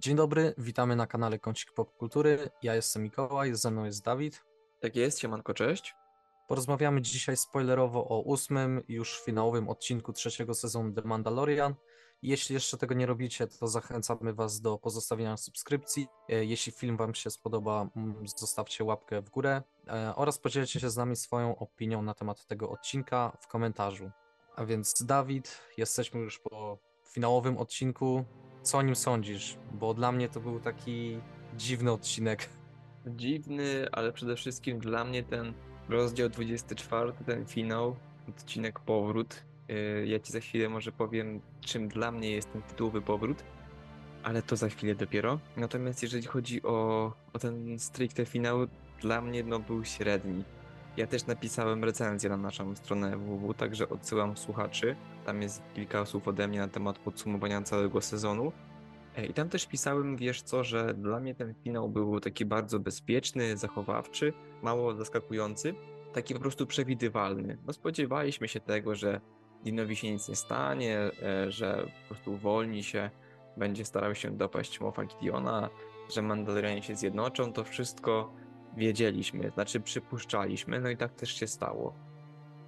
Dzień dobry, witamy na kanale Kącik Popkultury. Ja jestem Mikołaj, ze mną jest Dawid. Tak jest, siemanko, cześć. Porozmawiamy dzisiaj spoilerowo o ósmym, już finałowym odcinku trzeciego sezonu The Mandalorian. Jeśli jeszcze tego nie robicie, to zachęcamy Was do pozostawienia subskrypcji. E, Jeśli film Wam się spodoba, mm, zostawcie łapkę w górę e, oraz podzielcie się z nami swoją opinią na temat tego odcinka w komentarzu. A więc Dawid, jesteśmy już po finałowym odcinku. Co o nim sądzisz? Bo dla mnie to był taki dziwny odcinek. Dziwny, ale przede wszystkim dla mnie ten rozdział 24, ten finał, odcinek powrót. Yy, Ja ci za chwilę może powiem, czym dla mnie jest ten tytułowy powrót, ale to za chwilę dopiero. Natomiast jeżeli chodzi o, o ten stricte finał, dla mnie no był średni. Ja też napisałem recenzję na naszą stronę www, także odsyłam słuchaczy. Tam jest kilka słów ode mnie na temat podsumowania całego sezonu. E, I tam też pisałem, wiesz co, że dla mnie ten finał był taki bardzo bezpieczny, zachowawczy, mało zaskakujący, taki po prostu przewidywalny. No spodziewaliśmy się tego, że Dinowi się nic nie stanie, e, że po prostu uwolni się, będzie starał się dopaść Moffa Gideona, że Mandalorianie się zjednoczą, to wszystko wiedzieliśmy, znaczy przypuszczaliśmy, no i tak też się stało.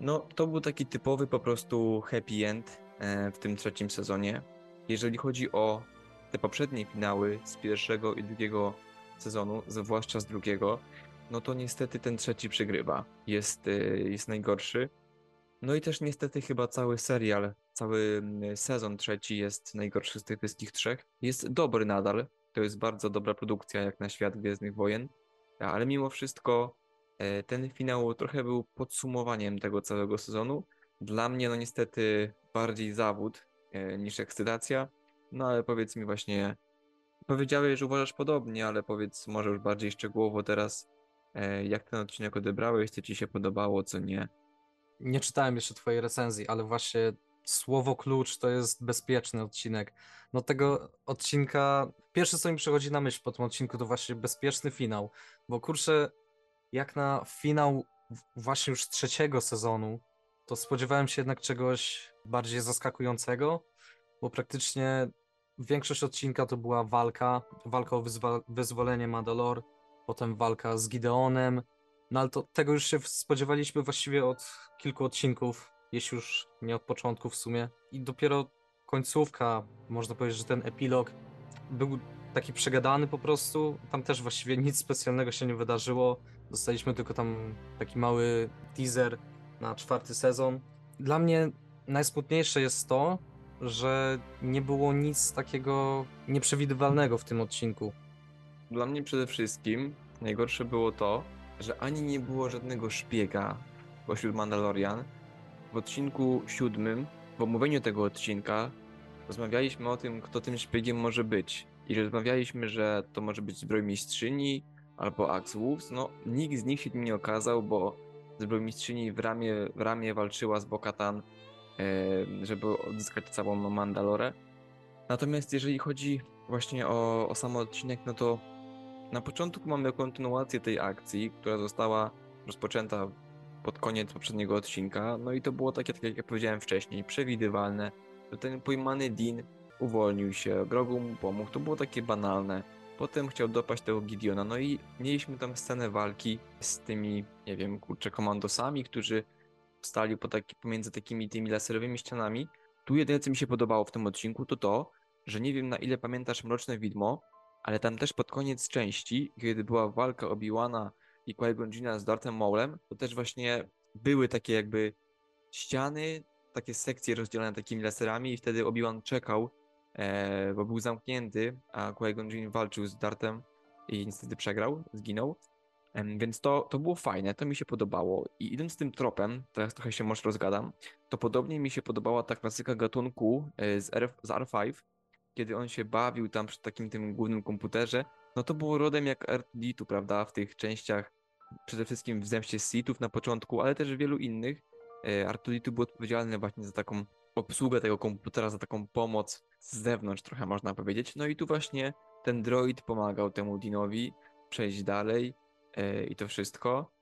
No, to był taki typowy po prostu happy end e, w tym trzecim sezonie. Jeżeli chodzi o te poprzednie finały z pierwszego i drugiego sezonu, zwłaszcza z drugiego, no to niestety ten trzeci przegrywa. Jest, y, jest najgorszy. No i też niestety chyba cały serial, cały sezon trzeci jest najgorszy z tych wszystkich trzech. Jest dobry nadal. To jest bardzo dobra produkcja jak na świat Gwiezdnych Wojen. Ale mimo wszystko e, ten finał trochę był podsumowaniem tego całego sezonu. Dla mnie no niestety bardziej zawód e, niż ekscytacja. No ale powiedz mi właśnie, powiedziałeś, że uważasz podobnie, ale powiedz może już bardziej szczegółowo teraz, e, jak ten odcinek odebrałeś, co ci się podobało, co nie. Nie czytałem jeszcze twojej recenzji, ale właśnie słowo klucz to jest bezpieczny odcinek. No tego odcinka, pierwsze co mi przychodzi na myśl po tym odcinku to właśnie bezpieczny finał, bo kurczę, jak na finał właśnie już trzeciego sezonu, to spodziewałem się jednak czegoś bardziej zaskakującego, bo praktycznie większość odcinka to była walka, walka o wyzwa- wyzwolenie Mandalor, potem walka z Gideonem, no ale to, tego już się spodziewaliśmy właściwie od kilku odcinków, jeśli już nie od początku w sumie. I dopiero końcówka, można powiedzieć, że ten epilog był taki przegadany po prostu. Tam też właściwie nic specjalnego się nie wydarzyło. Dostaliśmy tylko tam taki mały teaser na czwarty sezon. Dla mnie najsmutniejsze jest to, że nie było nic takiego nieprzewidywalnego w tym odcinku. Dla mnie przede wszystkim najgorsze było to, że ani nie było żadnego szpiega pośród Mandalorian. W odcinku siódmym, w omówieniu tego odcinka, rozmawialiśmy o tym, kto tym szpiegiem może być. I rozmawialiśmy, że to może być zbrojmistrzyni albo Axe Wolves. No, nikt z nich się tym nie okazał, bo zbrojmistrzyni w ramię, w ramię walczyła z Bokatan, żeby odzyskać całą Mandalorę. Natomiast jeżeli chodzi właśnie o, o sam odcinek, no to na początku mamy kontynuację tej akcji, która została rozpoczęta pod koniec poprzedniego odcinka. No i to było takie, tak jak ja powiedziałem wcześniej, przewidywalne, że ten pojmany Dean uwolnił się, Grogu mu pomógł, to było takie banalne. Potem chciał dopaść tego Gideona, no i mieliśmy tam scenę walki z tymi, nie wiem, kurczę, komandosami, którzy stali po taki, pomiędzy takimi tymi laserowymi ścianami. Tu jedyne, co mi się podobało w tym odcinku, to to, że nie wiem na ile pamiętasz Mroczne Widmo, ale tam też pod koniec części, kiedy była walka Obi-Wana i Jinna z Darthem Maulem, to też właśnie były takie jakby ściany, takie sekcje rozdzielone takimi laserami i wtedy Obi-Wan czekał, e, bo był zamknięty, a Qui-Gon Jinn walczył z Darthem i niestety przegrał, zginął. Em, Więc to, to było fajne, to mi się podobało. I idąc tym tropem, teraz trochę się może rozgadam, to podobnie mi się podobała ta klasyka gatunku e, z, R, z R5, kiedy on się bawił tam przy takim tym głównym komputerze, no to było rodem jak R2D2, prawda, w tych częściach, przede wszystkim w Zemście Sithów na początku, ale też w wielu innych. E, R2D2 był odpowiedzialny właśnie za taką obsługę tego komputera, za taką pomoc z zewnątrz trochę można powiedzieć. No i tu właśnie ten droid pomagał temu Dinowi przejść dalej e, i to wszystko.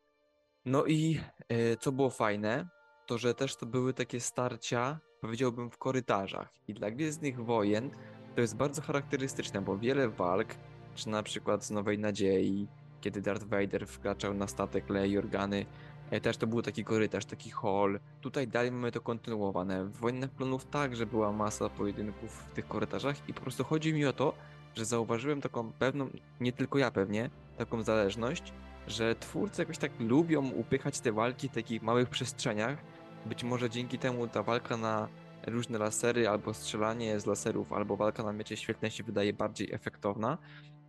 No i e, co było fajne, to że też to były takie starcia, powiedziałbym, w korytarzach. I dla Gwiezdnych Wojen to jest bardzo charakterystyczne, bo wiele walk, czy na przykład z Nowej Nadziei, kiedy Darth Vader wkraczał na statek Leia Organy, też to był taki korytarz, taki hall. Tutaj dalej mamy to kontynuowane. W Wojnach Klonów także była masa pojedynków w tych korytarzach i po prostu chodzi mi o to, że zauważyłem taką pewną, nie tylko ja pewnie, taką zależność, że twórcy jakoś tak lubią upychać te walki w takich małych przestrzeniach. Być może dzięki temu ta walka na różne lasery, albo strzelanie z laserów, albo walka na miecze świetlne się wydaje bardziej efektowna.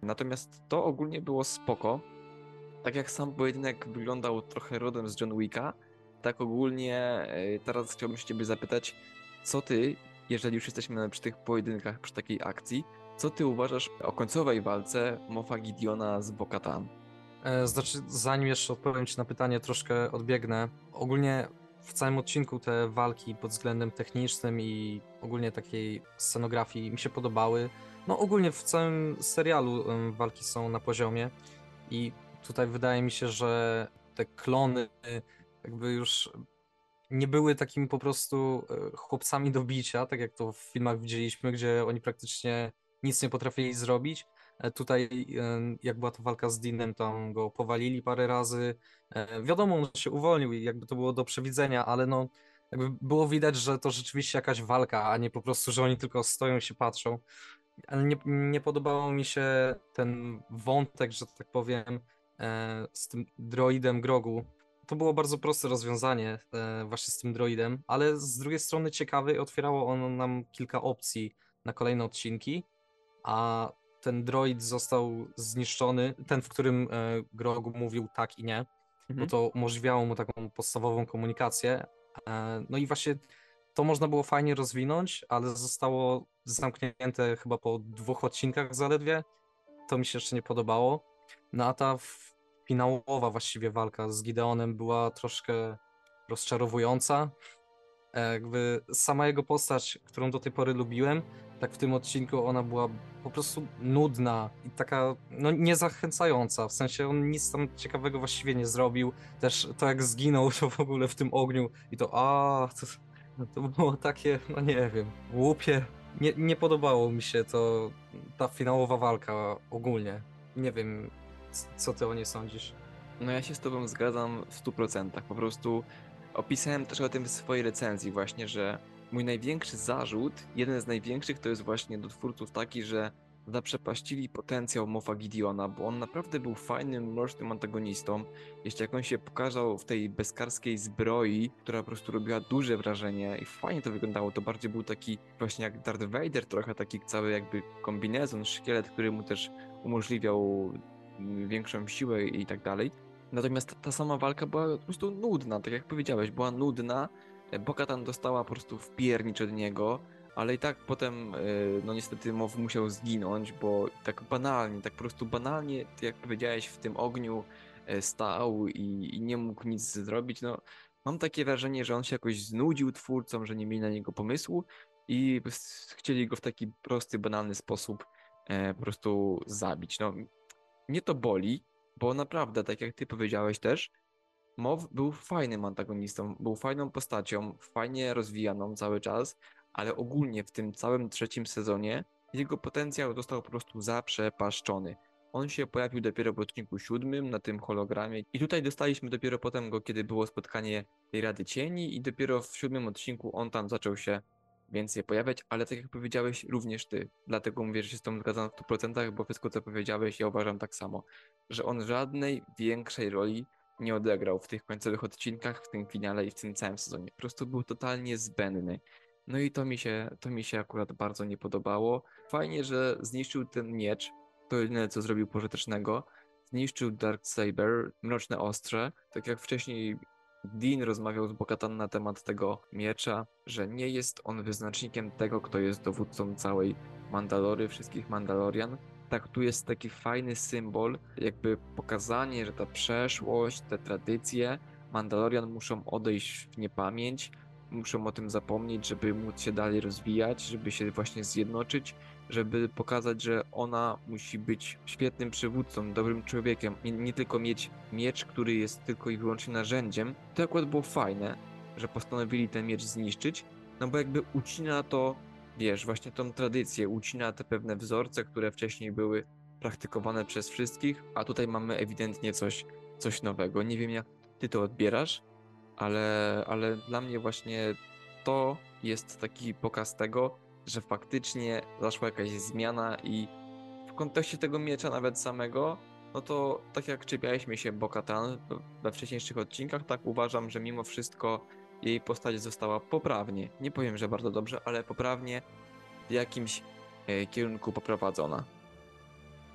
Natomiast to ogólnie było spoko. Tak jak sam pojedynek wyglądał trochę rodem z John Wicka, tak ogólnie e, teraz chciałbym się ciebie zapytać, co ty, jeżeli już jesteśmy przy tych pojedynkach, przy takiej akcji, co ty uważasz o końcowej walce Mofa Gideona z Bokatan? E, Znaczy, zanim jeszcze odpowiem Ci na pytanie, troszkę odbiegnę. Ogólnie w całym odcinku te walki pod względem technicznym i ogólnie takiej scenografii mi się podobały. No ogólnie w całym serialu walki są na poziomie i tutaj wydaje mi się, że te klony y, jakby już nie były takimi po prostu e, chłopcami do bicia, tak jak to w filmach widzieliśmy, gdzie oni praktycznie nic nie potrafili zrobić. E, Tutaj, e, jak była ta walka z Dinem, tam go powalili parę razy. E, Wiadomo, on się uwolnił i jakby to było do przewidzenia, ale no, jakby było widać, że to rzeczywiście jakaś walka, a nie po prostu, że oni tylko stoją i się patrzą. Ale nie, nie podobało mi się ten wątek, że tak powiem, z tym droidem Grogu. To było bardzo proste rozwiązanie e, właśnie z tym droidem, ale z drugiej strony ciekawy, otwierało ono nam kilka opcji na kolejne odcinki, a ten droid został zniszczony, ten, w którym e, Grogu mówił tak i nie, bo Mhm. to umożliwiało mu taką podstawową komunikację. E, No i właśnie to można było fajnie rozwinąć, ale zostało zamknięte chyba po dwóch odcinkach zaledwie. To mi się jeszcze nie podobało. No a ta finałowa właściwie walka z Gideonem była troszkę rozczarowująca. E, Jakby sama jego postać, którą do tej pory lubiłem, tak w tym odcinku ona była po prostu nudna i taka no niezachęcająca. W sensie on nic tam ciekawego właściwie nie zrobił. Też to jak zginął to w ogóle w tym ogniu i to a to, to było takie, no nie wiem, głupie. Nie, nie podobało mi się to ta finałowa walka ogólnie. Nie wiem, co ty o niej sądzisz. No ja się z tobą zgadzam w 100%. Po prostu opisałem też o tym w swojej recenzji właśnie, że mój największy zarzut, jeden z największych, to jest właśnie do twórców taki, że zaprzepaścili potencjał Mofa Gideona, bo on naprawdę był fajnym, mrocznym antagonistą. Jeszcze jak on się pokazał w tej bezkarskiej zbroi, która po prostu robiła duże wrażenie i fajnie to wyglądało, to bardziej był taki właśnie jak Darth Vader, trochę taki cały jakby kombinezon, szkielet, który mu też umożliwiał większą siłę i tak dalej. Natomiast ta, sama walka była po prostu nudna, tak jak powiedziałeś, była nudna. Bokatan dostała po prostu w piernicz od niego, ale i tak potem, e, no niestety Mow musiał zginąć, bo tak banalnie, tak po prostu banalnie, tak jak powiedziałeś, w tym ogniu e, stał i, i nie mógł nic zrobić. No, mam takie wrażenie, że on się jakoś znudził twórcom, że nie mieli na niego pomysłu i chcieli go w taki prosty, banalny sposób e, po prostu zabić. No, mnie to boli, bo naprawdę, tak jak ty powiedziałeś też, Mow był fajnym antagonistą, był fajną postacią, fajnie rozwijaną cały czas, ale ogólnie w tym całym trzecim sezonie jego potencjał został po prostu zaprzepaszczony. On się pojawił dopiero w odcinku siódmym na tym hologramie i tutaj dostaliśmy dopiero potem go, kiedy było spotkanie tej Rady Cieni i dopiero w siódmym odcinku on tam zaczął się więcej pojawiać, ale tak jak powiedziałeś również ty, dlatego mówię, że się z tą zgadzam w 100%, bo wszystko co powiedziałeś ja uważam tak samo, że on żadnej większej roli nie odegrał w tych końcowych odcinkach, w tym finale i w tym całym sezonie. Po prostu był totalnie zbędny. No i to mi się, to mi się akurat bardzo nie podobało. Fajnie, że zniszczył ten miecz, to jedyne co zrobił pożytecznego. Zniszczył Darksaber, mroczne ostrze, tak jak wcześniej Dean rozmawiał z Bokatan na temat tego miecza, że nie jest on wyznacznikiem tego, kto jest dowódcą całej Mandalory, wszystkich Mandalorian. Tak, tu jest taki fajny symbol, jakby pokazanie, że ta przeszłość, te tradycje Mandalorian muszą odejść w niepamięć, muszą o tym zapomnieć, żeby móc się dalej rozwijać, żeby się właśnie zjednoczyć, żeby pokazać, że ona musi być świetnym przywódcą, dobrym człowiekiem, nie, nie tylko mieć miecz, który jest tylko i wyłącznie narzędziem. To akurat było fajne, że postanowili ten miecz zniszczyć, no bo jakby ucina to wiesz, właśnie tą tradycję, ucina te pewne wzorce, które wcześniej były praktykowane przez wszystkich, a tutaj mamy ewidentnie coś, coś nowego. Nie wiem, jak ty to odbierasz, ale, ale dla mnie właśnie to jest taki pokaz tego, że faktycznie zaszła jakaś zmiana i w kontekście tego miecza nawet samego, no to tak jak czepialiśmy się Bokatan we wcześniejszych odcinkach, tak uważam, że mimo wszystko jej postać została poprawnie, nie powiem, że bardzo dobrze, ale poprawnie w jakimś e, kierunku poprowadzona.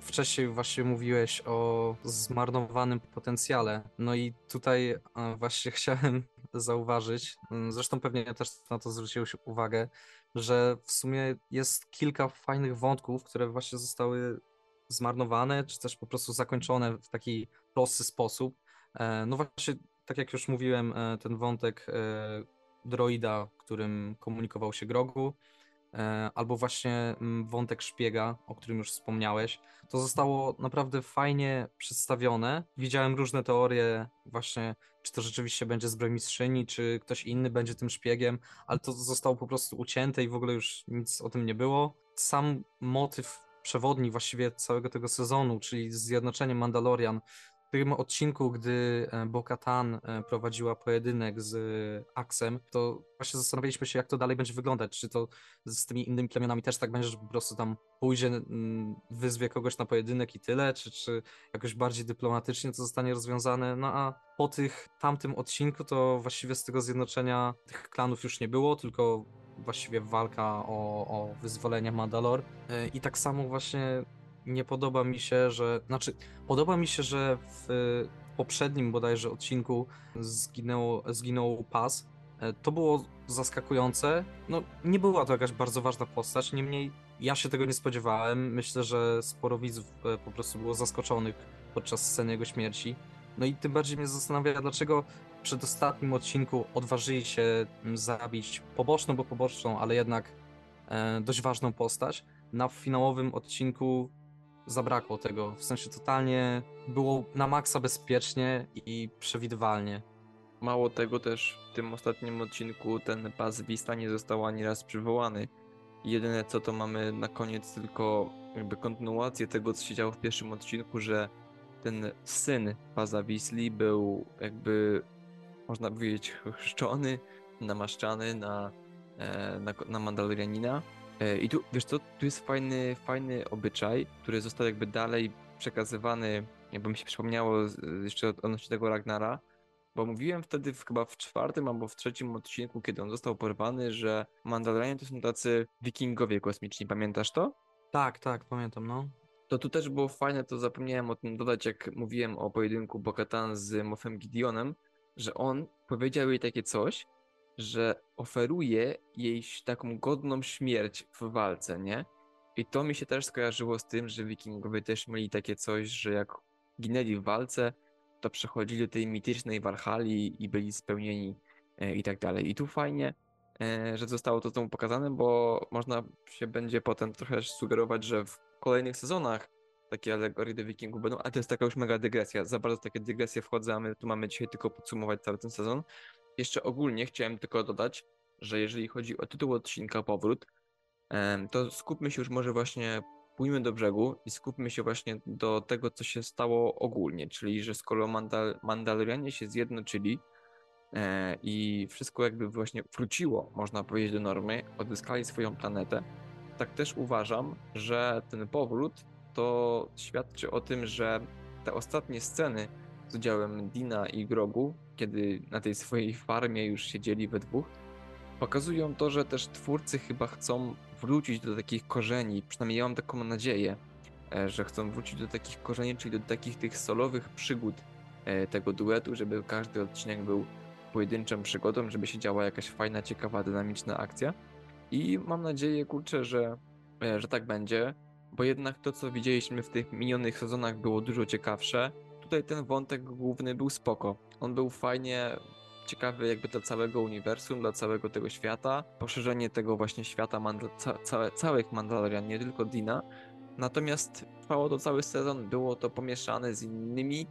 Wcześniej właśnie mówiłeś o zmarnowanym potencjale. No i tutaj e, właśnie chciałem zauważyć, mm, zresztą pewnie też na to zwróciłeś uwagę, że w sumie jest kilka fajnych wątków, które właśnie zostały zmarnowane, czy też po prostu zakończone w taki prosty sposób. E, no właśnie, tak jak już mówiłem, e, ten wątek droida, którym komunikował się Grogu, E, albo właśnie mm, wątek szpiega, o którym już wspomniałeś. To zostało naprawdę fajnie przedstawione. Widziałem różne teorie, właśnie, czy to rzeczywiście będzie zbrojmistrzyni, czy ktoś inny będzie tym szpiegiem, ale to zostało po prostu ucięte i w ogóle już nic o tym nie było. Sam motyw przewodni właściwie całego tego sezonu, czyli zjednoczenie Mandalorian tym odcinku, gdy e, Bo-Katan e, prowadziła pojedynek z Axem, to właśnie zastanawialiśmy się, jak to dalej będzie wyglądać. Czy to z tymi innymi plemionami też tak będzie, że po prostu tam pójdzie, wyzwie kogoś na pojedynek i tyle, czy, czy jakoś bardziej dyplomatycznie to zostanie rozwiązane. No a po tych tamtym odcinku to właściwie z tego zjednoczenia tych klanów już nie było, tylko właściwie walka o, o wyzwolenie Mandalor. E, I tak samo właśnie nie podoba mi się, że. Znaczy, podoba mi się, że w poprzednim bodajże odcinku zginęło, zginął Pas. E, to było zaskakujące. No, nie była to jakaś bardzo ważna postać, niemniej ja się tego nie spodziewałem. Myślę, że sporo widzów e, po prostu było zaskoczonych podczas sceny jego śmierci. No i tym bardziej mnie zastanawia, dlaczego w przedostatnim odcinku odważyli się zabić poboczną, bo poboczną, ale jednak e, dość ważną postać. Na finałowym odcinku zabrakło tego. W sensie totalnie było na maksa bezpiecznie i przewidywalnie. Mało tego też w tym ostatnim odcinku ten pas Vista nie został ani raz przywołany. Jedyne co to mamy na koniec tylko jakby kontynuację tego, co się działo w pierwszym odcinku, że ten syn Paza Wisli był jakby, można powiedzieć, chrzczony, namaszczany na, e, na, na Mandalorianina I tu, wiesz co, tu jest fajny, fajny obyczaj, który został jakby dalej przekazywany, jakby mi się przypomniało jeszcze odnośnie tego Ragnara, bo mówiłem wtedy w, chyba w czwartym albo w trzecim odcinku, kiedy on został porwany, że Mandalorianie to są tacy wikingowie kosmiczni, pamiętasz to? Tak, tak, pamiętam, no. To tu też było fajne, to zapomniałem o tym dodać, jak mówiłem o pojedynku Bokatan z Mofem Gideonem, że on powiedział jej takie coś, że oferuje jej taką godną śmierć w walce, nie? I to mi się też skojarzyło z tym, że wikingowie też mieli takie coś, że jak ginęli w walce, to przechodzili do tej mitycznej Warhali i byli spełnieni e, i tak dalej. I tu fajnie, e, że zostało to znowu pokazane, bo można się będzie potem trochę sugerować, że w kolejnych sezonach takie alegorie do wikingów będą, ale to jest taka już mega dygresja. Za bardzo takie dygresje wchodzę, a my tu mamy dzisiaj tylko podsumować cały ten sezon. Jeszcze ogólnie chciałem tylko dodać, że jeżeli chodzi o tytuł odcinka Powrót, to skupmy się już może właśnie, pójmy do brzegu i skupmy się właśnie do tego, co się stało ogólnie, czyli że skoro Mandal Mandalorianie się zjednoczyli e, i wszystko jakby właśnie wróciło, można powiedzieć, do normy, odzyskali swoją planetę, tak też uważam, że ten powrót to świadczy o tym, że te ostatnie sceny z udziałem Dina i Grogu kiedy na tej swojej farmie już siedzieli we dwóch, pokazują to, że też twórcy chyba chcą wrócić do takich korzeni, przynajmniej ja mam taką nadzieję, e, że chcą wrócić do takich korzeni, czyli do takich tych solowych przygód e, tego duetu, żeby każdy odcinek był pojedynczą przygodą, żeby się działa jakaś fajna, ciekawa, dynamiczna akcja. I mam nadzieję, kurczę, że, e, że tak będzie, bo jednak to, co widzieliśmy w tych minionych sezonach było dużo ciekawsze. Tutaj ten wątek główny był spoko. On był fajnie ciekawy jakby dla całego uniwersum, dla całego tego świata, poszerzenie tego właśnie świata Mandal ca całe, całych Mandalorian, nie tylko Dina. Natomiast trwało to cały sezon, było to pomieszane z innymi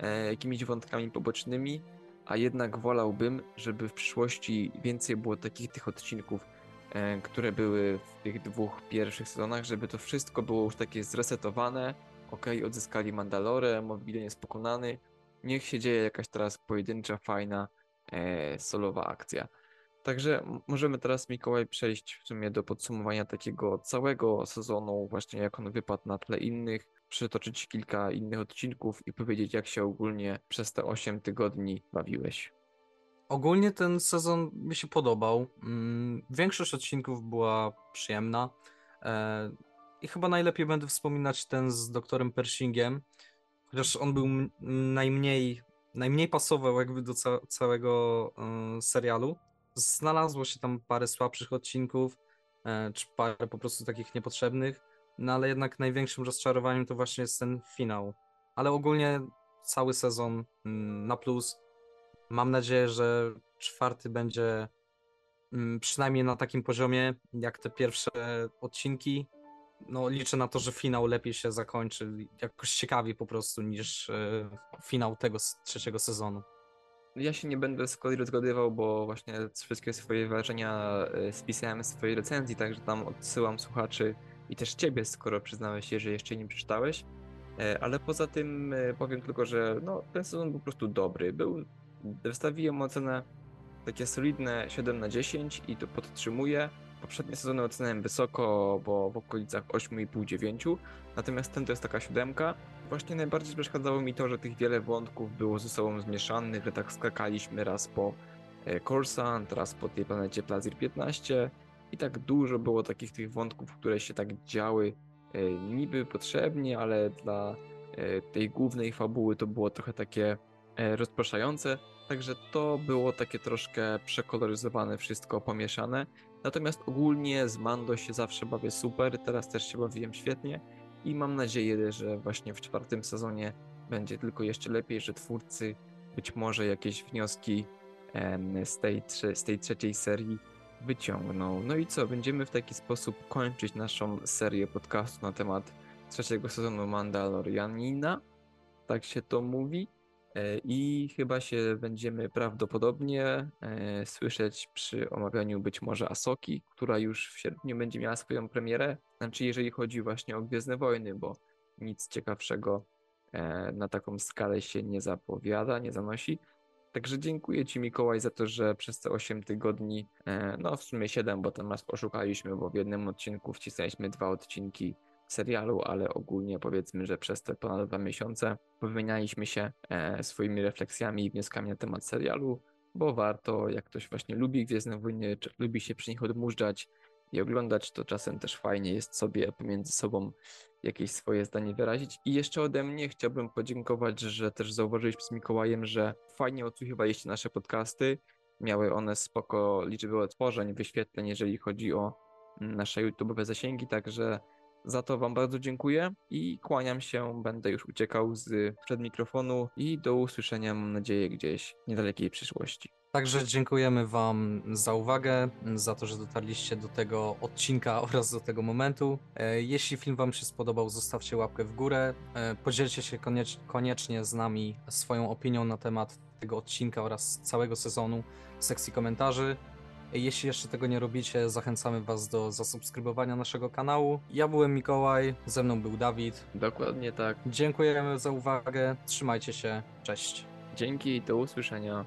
e, jakimiś wątkami pobocznymi, a jednak wolałbym, żeby w przyszłości więcej było takich tych odcinków e, które były w tych dwóch pierwszych sezonach, żeby to wszystko było już takie zresetowane. Okej, odzyskali Mandalorę, Mobilien jest pokonany. Niech się dzieje jakaś teraz pojedyncza, fajna, e, solowa akcja. Także możemy teraz, Mikołaj, przejść w sumie do podsumowania takiego całego sezonu, właśnie jak on wypadł na tle innych, przytoczyć kilka innych odcinków i powiedzieć, jak się ogólnie przez te 8 tygodni bawiłeś. Ogólnie ten sezon mi się podobał. Mm, Większość odcinków była przyjemna. I chyba najlepiej będę wspominać ten z doktorem Pershingiem, chociaż on był najmniej, najmniej pasował jakby do ca całego e, serialu. Znalazło się tam parę słabszych odcinków, e, czy parę po prostu takich niepotrzebnych, no ale jednak największym rozczarowaniem to właśnie jest ten finał. Ale ogólnie cały sezon mm, na plus. Mam nadzieję, że czwarty będzie mm, przynajmniej na takim poziomie jak te pierwsze odcinki. No, liczę na to, że finał lepiej się zakończy, jakoś ciekawiej po prostu niż e, finał tego trzeciego sezonu. Ja się nie będę z kolei rozgadywał, bo właśnie wszystkie swoje wrażenia e, spisałem w swojej recenzji, także tam odsyłam słuchaczy i też ciebie, skoro przyznałeś się, że jeszcze nie przeczytałeś. E, Ale poza tym e, powiem tylko, że no, ten sezon był po prostu dobry. Był, wystawiłem ocenę takie solidne 7 na 10 i to podtrzymuję. Poprzednie sezony oceniałem wysoko, bo w okolicach 8,5-9, natomiast ten to jest taka siódemka. Właśnie najbardziej przeszkadzało mi to, że tych wiele wątków było ze sobą zmieszanych, że tak skakaliśmy raz po e, Coruscant, raz po tej planecie Plazir 15 i tak dużo było takich tych wątków, które się tak działy e, niby potrzebnie, ale dla e, tej głównej fabuły to było trochę takie rozpraszające, także to było takie troszkę przekoloryzowane wszystko, pomieszane. Natomiast ogólnie z Mando się zawsze bawię super, teraz też się bawiłem świetnie i mam nadzieję, że właśnie w czwartym sezonie będzie tylko jeszcze lepiej, że twórcy być może jakieś wnioski z tej, z tej trzeciej serii wyciągną. No i co, będziemy w taki sposób kończyć naszą serię podcastu na temat trzeciego sezonu Mandalorianina, tak się to mówi. E, I chyba się będziemy prawdopodobnie e, słyszeć przy omawianiu być może Asoki, która już w sierpniu będzie miała swoją premierę. Znaczy, jeżeli chodzi właśnie o Gwiezdne Wojny, bo nic ciekawszego e, na taką skalę się nie zapowiada, nie zanosi. Także dziękuję Ci, Mikołaj, za to, że przez te 8 tygodni, no w sumie 7, bo tam nas oszukaliśmy, bo w jednym odcinku wcisnęliśmy dwa odcinki serialu, ale ogólnie powiedzmy, że przez te ponad dwa miesiące wymienialiśmy się e, swoimi refleksjami i wnioskami na temat serialu, bo warto, jak ktoś właśnie lubi Gwiezdne Wojny, lubi się przy nich odmurzać i oglądać, to czasem też fajnie jest sobie pomiędzy sobą jakieś swoje zdanie wyrazić. I jeszcze ode mnie chciałbym podziękować, że też zauważyliśmy z Mikołajem, że fajnie odsłuchiwaliście nasze podcasty. Miały one spoko liczby odtworzeń, wyświetleń, jeżeli chodzi o nasze YouTube'owe zasięgi, także za to Wam bardzo dziękuję i kłaniam się, będę już uciekał z przed mikrofonu i do usłyszenia, mam nadzieję, gdzieś w niedalekiej przyszłości. Także dziękujemy Wam za uwagę, za to, że dotarliście do tego odcinka oraz do tego momentu. E, Jeśli film Wam się spodobał, zostawcie łapkę w górę. E, Podzielcie się koniecz- koniecznie z nami swoją opinią na temat tego odcinka oraz całego sezonu w sekcji komentarzy. Jeśli jeszcze tego nie robicie, zachęcamy Was do zasubskrybowania naszego kanału. Ja byłem Mikołaj, ze mną był Dawid. Dokładnie tak. Dziękujemy za uwagę, trzymajcie się, cześć. Dzięki i do usłyszenia.